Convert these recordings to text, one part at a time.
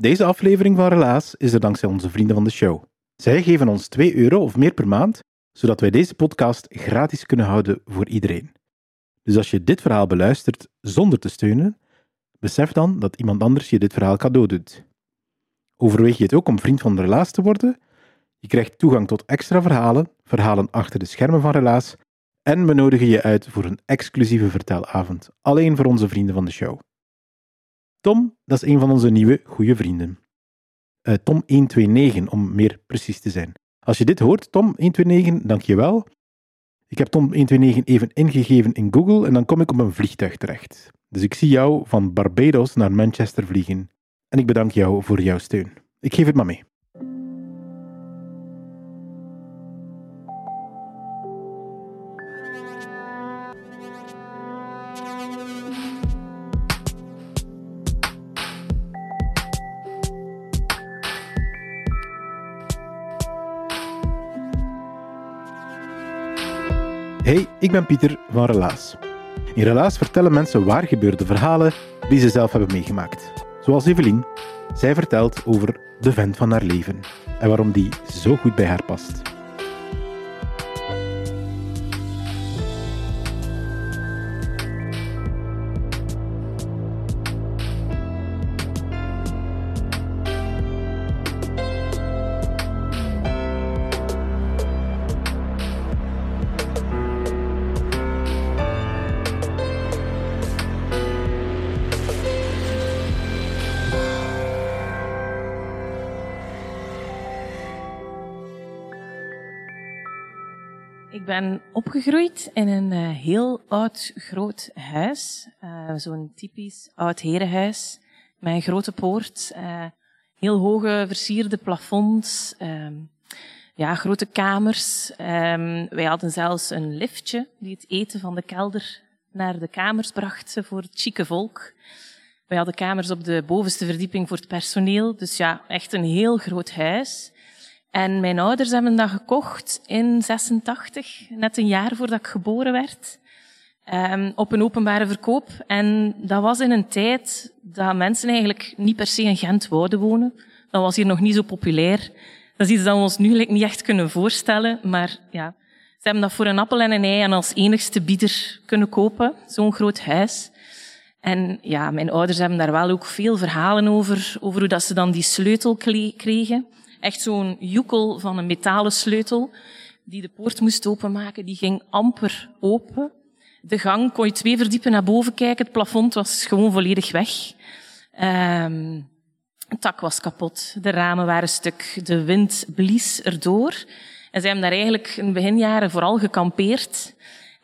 Deze aflevering van Relaas is er dankzij onze vrienden van de show. Zij geven ons 2 euro of meer per maand, zodat wij deze podcast gratis kunnen houden voor iedereen. Dus als je dit verhaal beluistert zonder te steunen, besef dan dat iemand anders je dit verhaal cadeau doet. Overweeg je het ook om vriend van Relaas te worden? Je krijgt toegang tot extra verhalen, verhalen achter de schermen van Relaas en we nodigen je uit voor een exclusieve vertelavond, alleen voor onze vrienden van de show. Tom, dat is een van onze nieuwe goede vrienden. Uh, Tom 129, om meer precies te zijn. Als je dit hoort, Tom 129, dank je wel. Ik heb Tom 129 even ingegeven in Google en dan kom ik op een vliegtuig terecht. Dus ik zie jou van Barbados naar Manchester vliegen. En ik bedank jou voor jouw steun. Ik geef het maar mee. Ik ben Pieter van Relaas. In Relaas vertellen mensen waar gebeurde verhalen die ze zelf hebben meegemaakt. Zoals Evelien. Zij vertelt over de vent van haar leven en waarom die zo goed bij haar past. Ben opgegroeid in een uh, heel oud, groot huis. Uh, Zo'n typisch oud herenhuis. Met een grote poort. Uh, heel hoge versierde plafonds. ja, grote kamers. Um, wij hadden zelfs een liftje die het eten van de kelder naar de kamers bracht voor het chique volk. Wij hadden kamers op de bovenste verdieping voor het personeel. Dus ja, echt een heel groot huis. En mijn ouders hebben dat gekocht in 86, net een jaar voordat ik geboren werd, um, op een openbare verkoop. En dat was in een tijd dat mensen eigenlijk niet per se in Gent wouden wonen. Dat was hier nog niet zo populair. Dat is iets dat we ons nu niet echt kunnen voorstellen, maar ja, ze hebben dat voor een appel en een ei en als enigste bieder kunnen kopen, zo'n groot huis. En ja, mijn ouders hebben daar wel ook veel verhalen over, over hoe dat ze dan die sleutel kregen. Echt zo'n joekel van een metalen sleutel die de poort moest openmaken. Die ging amper open. De gang kon je twee verdiepen naar boven kijken. Het plafond was gewoon volledig weg. Um, het tak was kapot. De ramen waren stuk. De wind blies erdoor. En zij hebben daar eigenlijk in beginjaren vooral gekampeerd.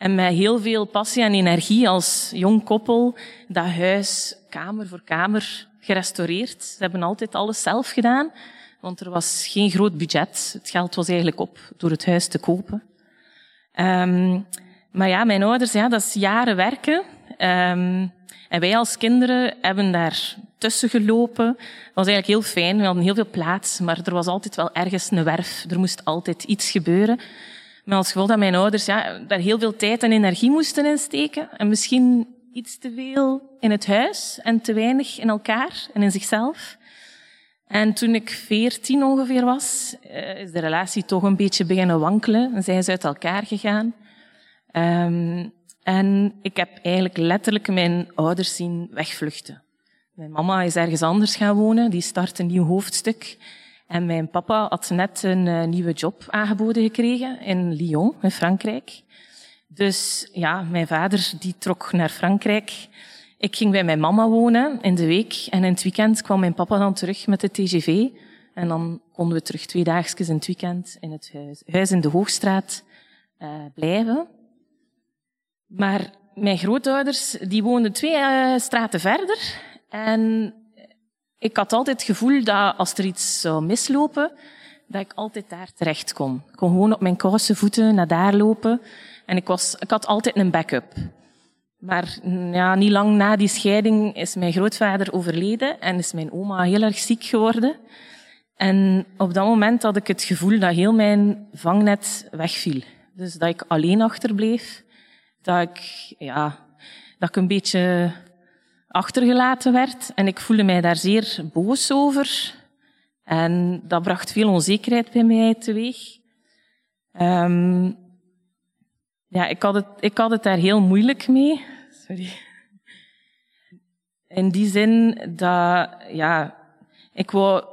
En met heel veel passie en energie als jong koppel dat huis kamer voor kamer gerestaureerd. Ze hebben altijd alles zelf gedaan want er was geen groot budget. Het geld was eigenlijk op door het huis te kopen. Um, maar ja, mijn ouders, ja, dat is jaren werken. Um, en wij als kinderen hebben daar tussen gelopen. Het was eigenlijk heel fijn. We hadden heel veel plaats, maar er was altijd wel ergens een werf. Er moest altijd iets gebeuren. Maar als gevolg dat mijn ouders ja, daar heel veel tijd en energie moesten insteken. En misschien iets te veel in het huis en te weinig in elkaar en in zichzelf. En toen ik veertien ongeveer was, eh, is de relatie toch een beetje beginnen wankelen. En zijn ze uit elkaar gegaan. Um, en ik heb eigenlijk letterlijk mijn ouders zien wegvluchten. Mijn mama is ergens anders gaan wonen, die start een nieuw hoofdstuk. En mijn papa had net een uh, nieuwe job aangeboden gekregen in Lyon, in Frankrijk. Dus ja, mijn vader die trok naar Frankrijk. Ik ging bij mijn mama wonen in de week en in het weekend kwam mijn papa dan terug met de TGV. En dan konden we terug twee dagjes in het weekend in het huis, huis in de Hoogstraat uh, blijven. Maar mijn grootouders die woonden twee uh, straten verder. En ik had altijd het gevoel dat als er iets zou mislopen, dat ik altijd daar terecht kon. Ik kon gewoon op mijn koude voeten naar daar lopen. En ik, was, ik had altijd een backup. Maar ja, niet lang na die scheiding is mijn grootvader overleden en is mijn oma heel erg ziek geworden. En op dat moment had ik het gevoel dat heel mijn vangnet wegviel. Dus dat ik alleen achterbleef. Dat ik, ja, dat ik een beetje achtergelaten werd. En ik voelde mij daar zeer boos over. En dat bracht veel onzekerheid bij mij teweeg. Um, ja, ik had, het, ik had het daar heel moeilijk mee. Sorry. In die zin dat, ja, ik wou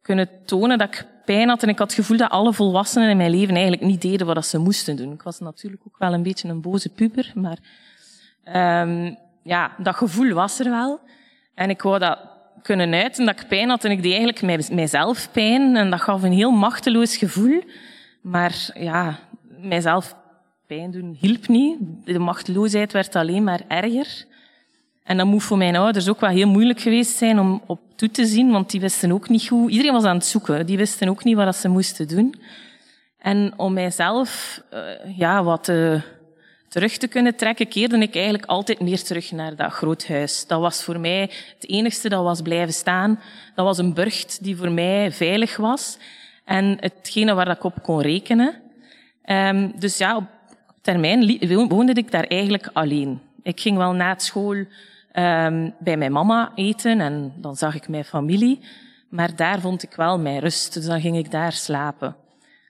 kunnen tonen dat ik pijn had en ik had het gevoel dat alle volwassenen in mijn leven eigenlijk niet deden wat ze moesten doen. Ik was natuurlijk ook wel een beetje een boze puber, maar um, ja, dat gevoel was er wel. En ik wou dat kunnen uiten, dat ik pijn had en ik deed eigenlijk mijzelf pijn en dat gaf een heel machteloos gevoel. Maar ja, mijzelf pijn doen hielp niet. De machteloosheid werd alleen maar erger. En dat moet voor mijn ouders ook wel heel moeilijk geweest zijn om op toe te zien, want die wisten ook niet hoe. Iedereen was aan het zoeken. Die wisten ook niet wat ze moesten doen. En om mijzelf uh, ja, wat terug te kunnen trekken, keerde ik eigenlijk altijd meer terug naar dat groot huis. Dat was voor mij het enigste dat was blijven staan. Dat was een burcht die voor mij veilig was. En hetgene waar ik op kon rekenen. Um, dus ja, op termijn woonde ik daar eigenlijk alleen. Ik ging wel na school um, bij mijn mama eten en dan zag ik mijn familie. Maar daar vond ik wel mijn rust, dus dan ging ik daar slapen.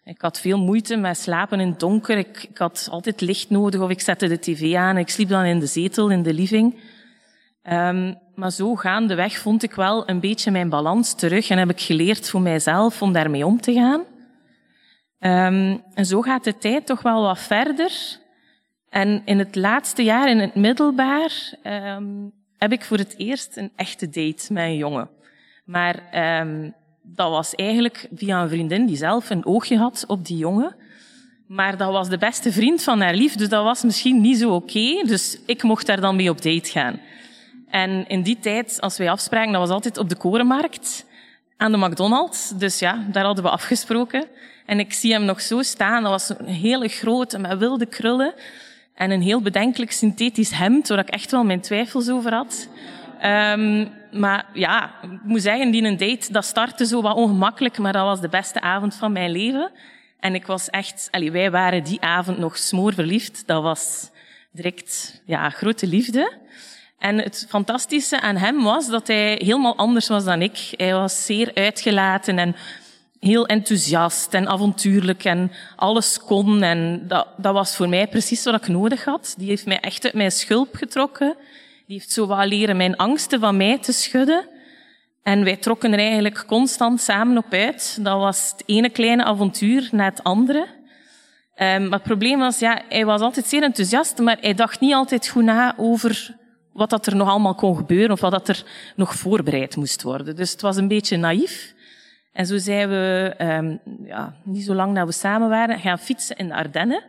Ik had veel moeite met slapen in het donker. Ik, ik had altijd licht nodig of ik zette de tv aan. Ik sliep dan in de zetel in de living. Um, maar zo gaandeweg vond ik wel een beetje mijn balans terug en heb ik geleerd voor mijzelf om daarmee om te gaan. Um, en zo gaat de tijd toch wel wat verder. En in het laatste jaar, in het middelbaar, um, heb ik voor het eerst een echte date met een jongen. Maar dat was eigenlijk via een vriendin die zelf een oogje had op die jongen. Maar dat was de beste vriend van haar lief, dus dat was misschien niet zo oké. Dus ik mocht daar dan mee op date gaan. En in die tijd, als wij afspraken, dat was altijd op de Korenmarkt aan de McDonald's. Dus ja, daar hadden we afgesproken. En ik zie hem nog zo staan. Dat was een hele grote, met wilde krullen. En een heel bedenkelijk synthetisch hemd, waar ik echt wel mijn twijfels over had. Um, maar ja, ik moet zeggen, die een date, dat startte zo wat ongemakkelijk, maar dat was de beste avond van mijn leven. En ik was echt, allee, wij waren die avond nog smoorverliefd. Dat was direct, ja, grote liefde. En het fantastische aan hem was dat hij helemaal anders was dan ik. Hij was zeer uitgelaten en heel enthousiast en avontuurlijk en alles kon. En dat, dat was voor mij precies wat ik nodig had. Die heeft mij echt uit mijn schulp getrokken. Die heeft zo wat leren mijn angsten van mij te schudden. En wij trokken er eigenlijk constant samen op uit. Dat was het ene kleine avontuur na het andere. Um, maar het probleem was, ja, hij was altijd zeer enthousiast, maar hij dacht niet altijd goed na over wat dat er nog allemaal kon gebeuren of wat dat er nog voorbereid moest worden. Dus het was een beetje naïef. En zo zijn we, um, ja, niet zo lang dat we samen waren, gaan fietsen in de Ardennen.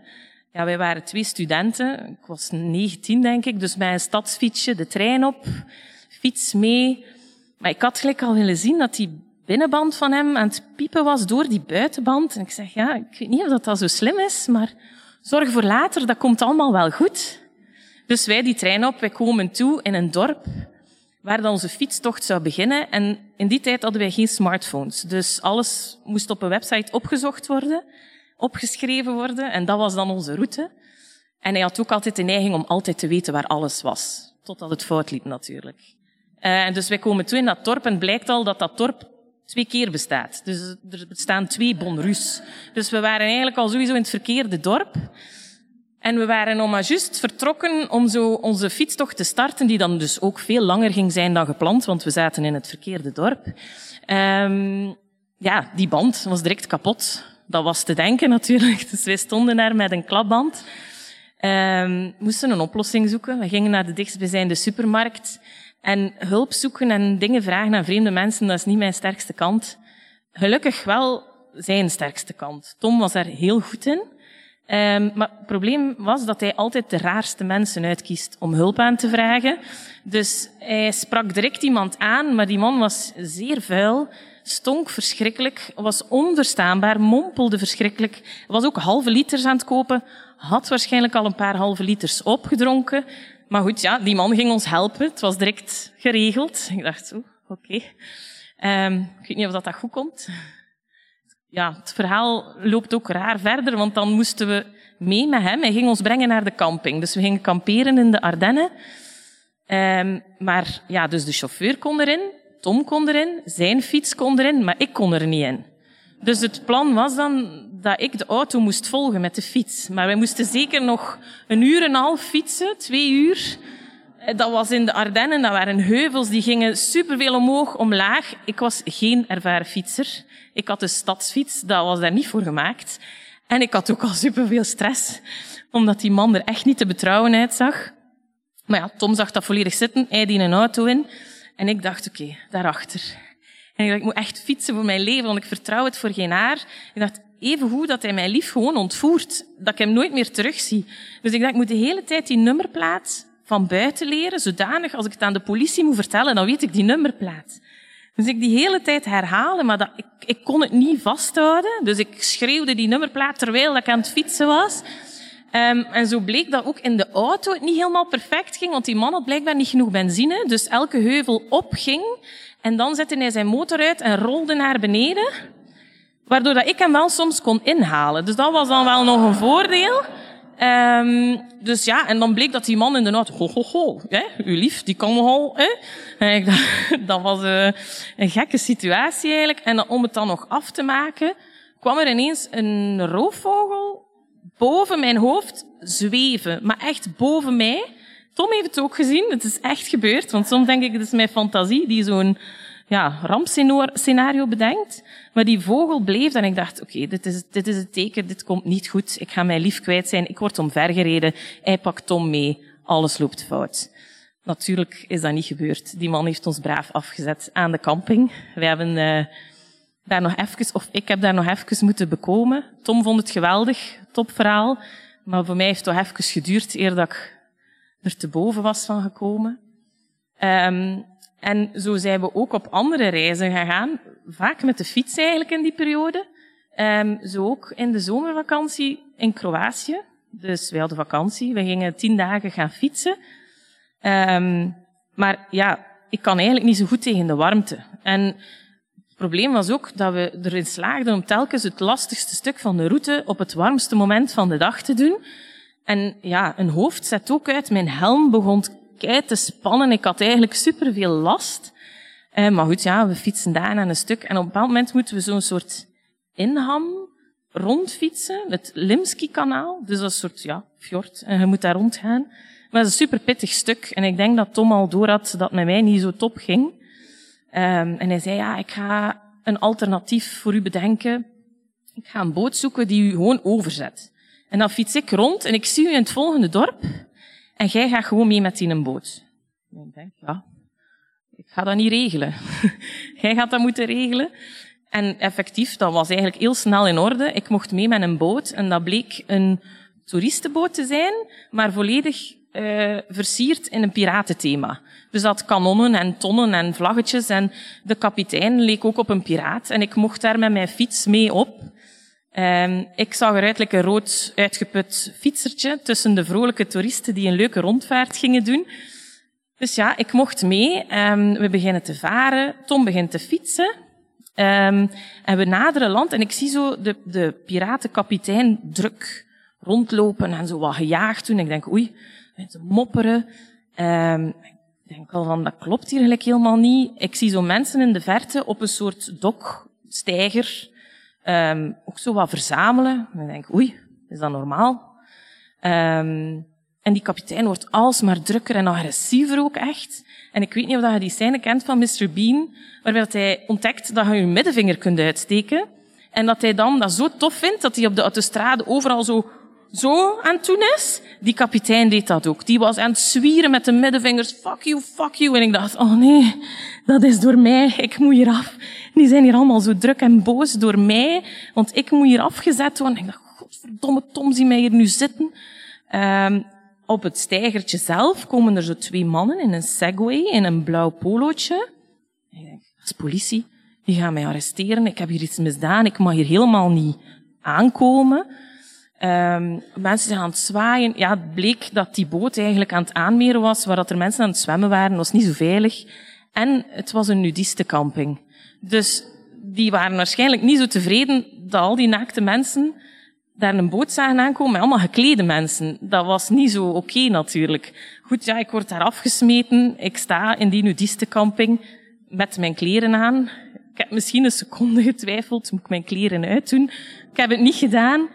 Ja, wij waren twee studenten. Ik was 19, denk ik. Dus een stadsfietsje de trein op, fiets mee. Maar ik had gelijk al willen zien dat die binnenband van hem aan het piepen was door die buitenband. En ik zeg, ja, ik weet niet of dat, dat zo slim is, maar zorg voor later, dat komt allemaal wel goed. Dus wij die trein op, wij komen toe in een dorp waar dan onze fietstocht zou beginnen. En in die tijd hadden wij geen smartphones. Dus alles moest op een website opgezocht worden, opgeschreven worden. En dat was dan onze route. En hij had ook altijd de neiging om altijd te weten waar alles was. Totdat het fout liep natuurlijk. Uh, dus wij komen toe in dat dorp en blijkt al dat dat dorp twee keer bestaat. Dus er bestaan twee bonrus. Dus we waren eigenlijk al sowieso in het verkeerde dorp. En we waren nog maar juist vertrokken om zo onze fietstocht te starten, die dan dus ook veel langer ging zijn dan gepland, want we zaten in het verkeerde dorp. Um, ja, die band was direct kapot. Dat was te denken natuurlijk. Dus wij stonden daar met een klapband. Um, moesten een oplossing zoeken. We gingen naar de dichtstbijzijnde supermarkt. En hulp zoeken en dingen vragen aan vreemde mensen, dat is niet mijn sterkste kant. Gelukkig wel zijn sterkste kant. Tom was daar heel goed in. Um, maar het probleem was dat hij altijd de raarste mensen uitkiest om hulp aan te vragen. Dus hij sprak direct iemand aan, maar die man was zeer vuil, stonk verschrikkelijk, was onverstaanbaar, mompelde verschrikkelijk, was ook halve liters aan het kopen, had waarschijnlijk al een paar halve liters opgedronken. Maar goed, ja, die man ging ons helpen. Het was direct geregeld. Ik dacht, oké. Okay. Um, ik weet niet of dat, dat goed komt ja, het verhaal loopt ook raar verder, want dan moesten we mee met hem. Hij ging ons brengen naar de camping. Dus we gingen kamperen in de Ardennen. Um, maar ja, dus de chauffeur kon erin, Tom kon erin, zijn fiets kon erin, maar ik kon er niet in. Dus het plan was dan dat ik de auto moest volgen met de fiets. Maar wij moesten zeker nog een uur en een half fietsen, twee uur. Dat was in de Ardennen, dat waren heuvels, die gingen superveel omhoog, omlaag. Ik was geen ervaren fietser. Ik had een stadsfiets, dat was daar niet voor gemaakt. En ik had ook al superveel stress, omdat die man er echt niet te betrouwen uitzag. Maar ja, Tom zag dat volledig zitten, hij die een auto in. En ik dacht, oké, daarachter. En ik dacht, ik moet echt fietsen voor mijn leven, want ik vertrouw het voor geen haar. Ik dacht, even goed dat hij mij lief gewoon ontvoert, dat ik hem nooit meer terugzie. Dus ik dacht, ik moet de hele tijd die nummerplaat van buiten leren, zodanig als ik het aan de politie moet vertellen, dan weet ik die nummerplaat. Dus ik die hele tijd herhalen, maar dat, ik, ik kon het niet vasthouden. Dus ik schreeuwde die nummerplaat terwijl ik aan het fietsen was. Um, en zo bleek dat ook in de auto het niet helemaal perfect ging, want die man had blijkbaar niet genoeg benzine. Dus elke heuvel opging en dan zette hij zijn motor uit en rolde naar beneden. Waardoor dat ik hem wel soms kon inhalen. Dus dat was dan wel nog een voordeel. Um, dus ja, en dan bleek dat die man inderdaad, ho, ho, ho, hè, uw lief, die kan nogal, hè. Dacht, dat was uh, een gekke situatie eigenlijk. En om het dan nog af te maken, kwam er ineens een roofvogel boven mijn hoofd zweven. Maar echt boven mij. Tom heeft het ook gezien, het is echt gebeurd. Want soms denk ik, het is mijn fantasie die zo'n ja, rampscenario bedenkt. Maar die vogel bleef en ik dacht, oké, dit, is, dit is het teken, dit komt niet goed. Ik ga mijn lief kwijt zijn, ik word omvergereden. Hij pakt Tom mee, alles loopt fout. Natuurlijk is dat niet gebeurd. Die man heeft ons braaf afgezet aan de camping. We hebben uh, daar nog even, of ik heb daar nog even moeten bekomen. Tom vond het geweldig, topverhaal. Maar voor mij heeft het toch even geduurd eer dat ik er te boven was van gekomen. Um, en zo zijn we ook op andere reizen gegaan, vaak met de fiets eigenlijk in die periode. Um, zo ook in de zomervakantie in Kroatië. Dus wij hadden vakantie, we gingen tien dagen gaan fietsen. Um, maar ja, ik kan eigenlijk niet zo goed tegen de warmte. En het probleem was ook dat we erin slaagden om telkens het lastigste stuk van de route op het warmste moment van de dag te doen. En ja, een hoofd zet ook uit. Mijn helm begon kei te spannen. Ik had eigenlijk superveel last. Uh, maar goed, ja, we fietsen daar een stuk. En op een bepaald moment moeten we zo'n soort inham rondfietsen. Het Limski-kanaal. Dus dat is een soort, ja, fjord. En je moet daar rondgaan. Maar dat is een super pittig stuk. En ik denk dat Tom al door had dat met mij niet zo top ging. Um, en hij zei, ja, ik ga een alternatief voor u bedenken. Ik ga een boot zoeken die u gewoon overzet. En dan fiets ik rond en ik zie u in het volgende dorp. En jij gaat gewoon mee met die een boot. Ik denk, ja, ik ga dat niet regelen. jij gaat dat moeten regelen. En effectief, dat was eigenlijk heel snel in orde. Ik mocht mee met een boot en dat bleek een toeristenboot te zijn, maar volledig uh, versierd in een piratenthema. Dus dat kanonnen en tonnen en vlaggetjes en de kapitein leek ook op een piraat en ik mocht daar met mijn fiets mee op. Um, ik zag eruit like een rood uitgeput fietsertje tussen de vrolijke toeristen die een leuke rondvaart gingen doen. Dus ja, ik mocht mee. Um, we beginnen te varen. Tom begint te fietsen. Um, en we naderen land en ik zie zo de, de piratenkapitein druk rondlopen en zo wat gejaagd doen. Ik denk, oei, te mopperen. ik denk al van, dat klopt hier eigenlijk helemaal niet. Ik zie zo mensen in de verte op een soort dok, steiger, Um, ook zo wat verzamelen. En dan denk ik, oei, is dat normaal? Um, en die kapitein wordt alsmaar drukker en agressiever ook echt. En ik weet niet of je die scène kent van Mr. Bean, waarbij hij ontdekt dat je je middenvinger kunt uitsteken. En dat hij dan dat zo tof vindt, dat hij op de autostrade overal zo, zo aan het is. Die kapitein deed dat ook. Die was aan het zwieren met de middenvingers. Fuck you, fuck you. En ik dacht, oh nee, dat is door mij. Ik moet hier af. Die zijn hier allemaal zo druk en boos door mij, want ik moet hier afgezet worden. En ik dacht, god godverdomme Tom, zie mij hier nu zitten. Ehm, op het steigertje zelf komen er zo twee mannen in een Segway, in een blauw polootje. Ik dat is politie. Die gaan mij arresteren. Ik heb hier iets misdaan. Ik mag hier helemaal niet aankomen. Um, mensen zijn aan het zwaaien. Ja, het bleek dat die boot eigenlijk aan het aanmeren was, waar dat er mensen aan het zwemmen waren. Was niet zo veilig. En het was een nudistencamping. Dus die waren waarschijnlijk niet zo tevreden dat al die naakte mensen daar een boot zagen aankomen met allemaal geklede mensen. Dat was niet zo oké natuurlijk. Goed, ja, ik word daar afgesmeten. Ik sta in die nudistencamping met mijn kleren aan. Ik heb misschien een seconde getwijfeld, moet ik mijn kleren uitdoen? Ik heb het niet gedaan.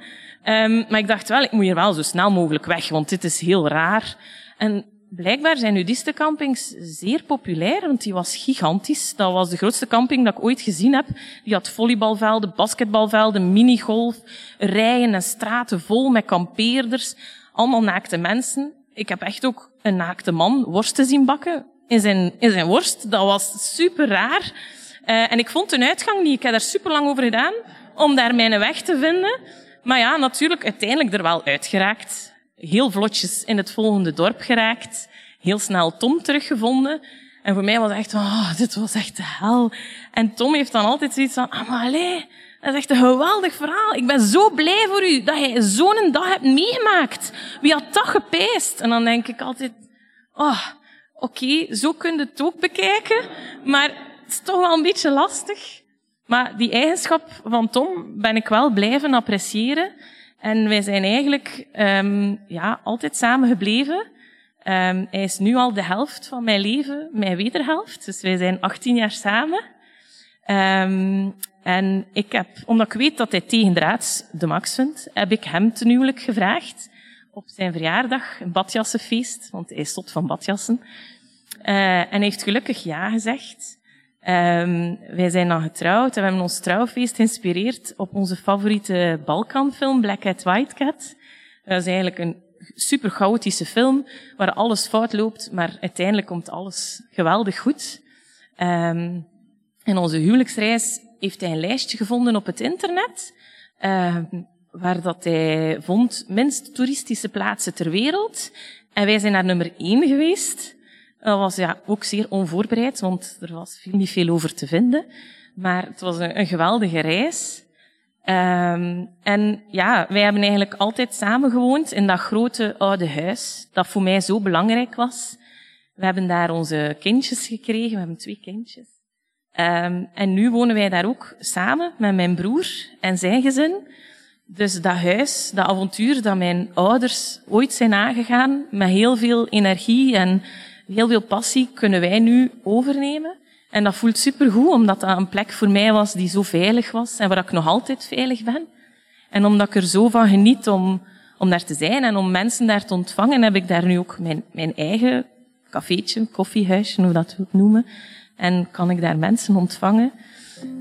Um, maar ik dacht wel, ik moet hier wel zo snel mogelijk weg, want dit is heel raar. En blijkbaar zijn nudistencampings zeer populair, want die was gigantisch. Dat was de grootste camping dat ik ooit gezien heb. Die had volleybalvelden, basketbalvelden, minigolf, rijen en straten vol met kampeerders. Allemaal naakte mensen. Ik heb echt ook een naakte man worsten zien bakken in zijn, in zijn worst. Dat was super raar. Uh, en ik vond een uitgang niet. Ik heb daar super lang over gedaan om daar mijn weg te vinden. Maar ja, natuurlijk uiteindelijk er wel uitgeraakt heel vlotjes in het volgende dorp geraakt. Heel snel Tom teruggevonden. En voor mij was het echt, oh, dit was echt de hel. En Tom heeft dan altijd zoiets van, ah, maar allee, dat is echt een geweldig verhaal. Ik ben zo blij voor u dat je zo'n dag hebt meegemaakt. Wie had dat gepijst? En dan denk ik altijd, oh, oké, zo kun je het ook bekijken. Maar het is toch wel een beetje lastig. Maar die eigenschap van Tom ben ik wel blijven appreciëren. En wij zijn eigenlijk um, ja, altijd samen gebleven. Um, hij is nu al de helft van mijn leven, mijn wederhelft. Dus wij zijn 18 jaar samen. Um, en ik heb, omdat ik weet dat hij tegendraads de max vindt, heb ik hem ten huwelijk gevraagd. Op zijn verjaardag, een badjassenfeest, want hij is tot van badjassen. Uh, en hij heeft gelukkig ja gezegd. Um, wij zijn dan getrouwd en we hebben ons trouwfeest geïnspireerd op onze favoriete Balkanfilm, Black Cat White Cat. Dat is eigenlijk een super chaotische film waar alles fout loopt, maar uiteindelijk komt alles geweldig goed. Um, in onze huwelijksreis heeft hij een lijstje gevonden op het internet, um, waar dat hij vond minst toeristische plaatsen ter wereld. En wij zijn naar nummer één geweest. Dat was ja, ook zeer onvoorbereid, want er was niet veel over te vinden. Maar het was een, een geweldige reis. Um, en ja, wij hebben eigenlijk altijd samen gewoond in dat grote oude huis, dat voor mij zo belangrijk was. We hebben daar onze kindjes gekregen, we hebben twee kindjes. Um, en nu wonen wij daar ook samen met mijn broer en zijn gezin. Dus dat huis, dat avontuur dat mijn ouders ooit zijn aangegaan, met heel veel energie en heel veel passie kunnen wij nu overnemen. En dat voelt supergoed, omdat dat een plek voor mij was die zo veilig was en waar ik nog altijd veilig ben. En omdat ik er zo van geniet om, om daar te zijn en om mensen daar te ontvangen, heb ik daar nu ook mijn, mijn eigen cafeetje, koffiehuisje, hoe dat ook noemen. En kan ik daar mensen ontvangen.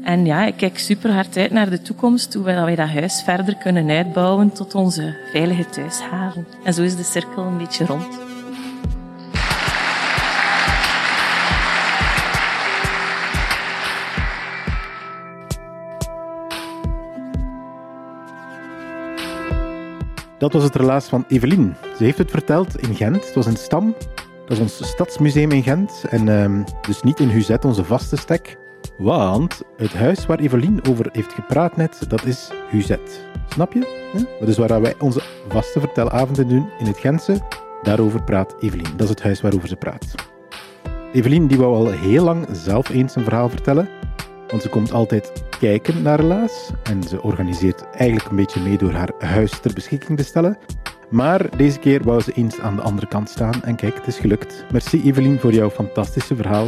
En ja, ik kijk super hard uit naar de toekomst, hoe wij dat huis verder kunnen uitbouwen tot onze veilige thuishaven. En zo is de cirkel een beetje rond. Dat was het relaas van Evelien. Ze heeft het verteld in Gent. Het was een stam. Dat is ons stadsmuseum in Gent. En um, dus niet in Huzet, onze vaste stek. Want het huis waar Evelien over heeft gepraat net, dat is Huzet. Snap je? Dat is waar wij onze vaste vertelavonden doen in het Gentse. Daarover praat Evelien. Dat is het huis waarover ze praat. Evelien die wou al heel lang zelf eens een verhaal vertellen. Want ze komt altijd kijken naar Relaas en ze organiseert eigenlijk een beetje mee door haar huis ter beschikking te stellen. Maar deze keer wou ze eens aan de andere kant staan en kijk, het is gelukt. Merci Evelien voor jouw fantastische verhaal.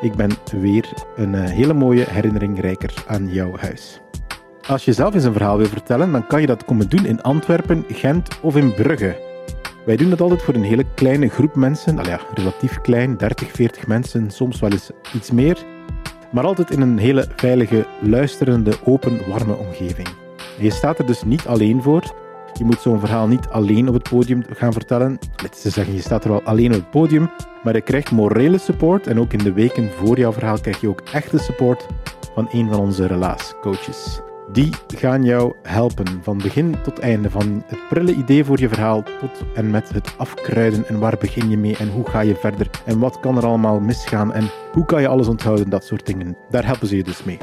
Ik ben weer een eh, hele mooie herinnering rijker aan jouw huis. Als je zelf eens een verhaal wil vertellen, dan kan je dat komen doen in Antwerpen, Gent of in Brugge. Wij doen dat altijd voor een hele kleine groep mensen, al ja, relatief klein, 30, 40 mensen, soms wel eens iets meer maar altijd in een hele veilige, luisterende, open, warme omgeving. je staat er dus niet alleen voor. Je moet zo'n verhaal niet alleen op het podium gaan vertellen. Let's zeggen, je staat er wel alleen op het podium, maar je krijgt morele support en ook in de weken voor jouw verhaal krijg je ook echte support van een van onze relaascoaches. Die gaan jou helpen van begin tot einde. Van het prille idee voor je verhaal tot en met het afkruiden. En waar begin je mee en hoe ga je verder? En wat kan er allemaal misgaan? En hoe kan je alles onthouden? Dat soort dingen. Daar helpen ze je dus mee.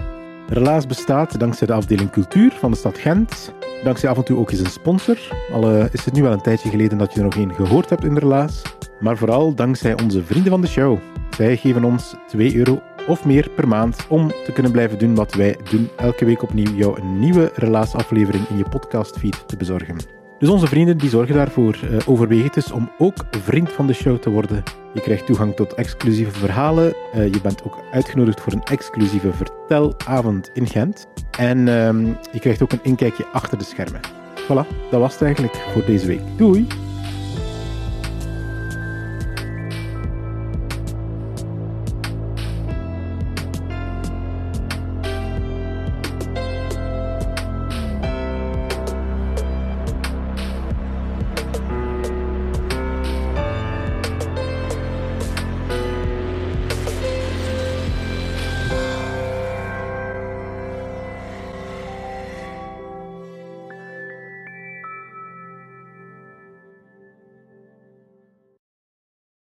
Relaas bestaat dankzij de afdeling cultuur van de stad Gent. Dankzij af en toe ook eens een sponsor. Al uh, is het nu wel een tijdje geleden dat je er nog één gehoord hebt in Relaas. Maar vooral dankzij onze vrienden van de show. Zij geven ons 2 euro of meer per maand om te kunnen blijven doen wat wij doen. Elke week opnieuw jou een nieuwe relaasaflevering in je podcastfeed te bezorgen. Dus onze vrienden die zorgen daarvoor. Uh, overweeg het dus om ook vriend van de show te worden. Je krijgt toegang tot exclusieve verhalen. Uh, je bent ook uitgenodigd voor een exclusieve vertelavond in Gent. En uh, je krijgt ook een inkijkje achter de schermen. Voilà, dat was het eigenlijk voor deze week. Doei!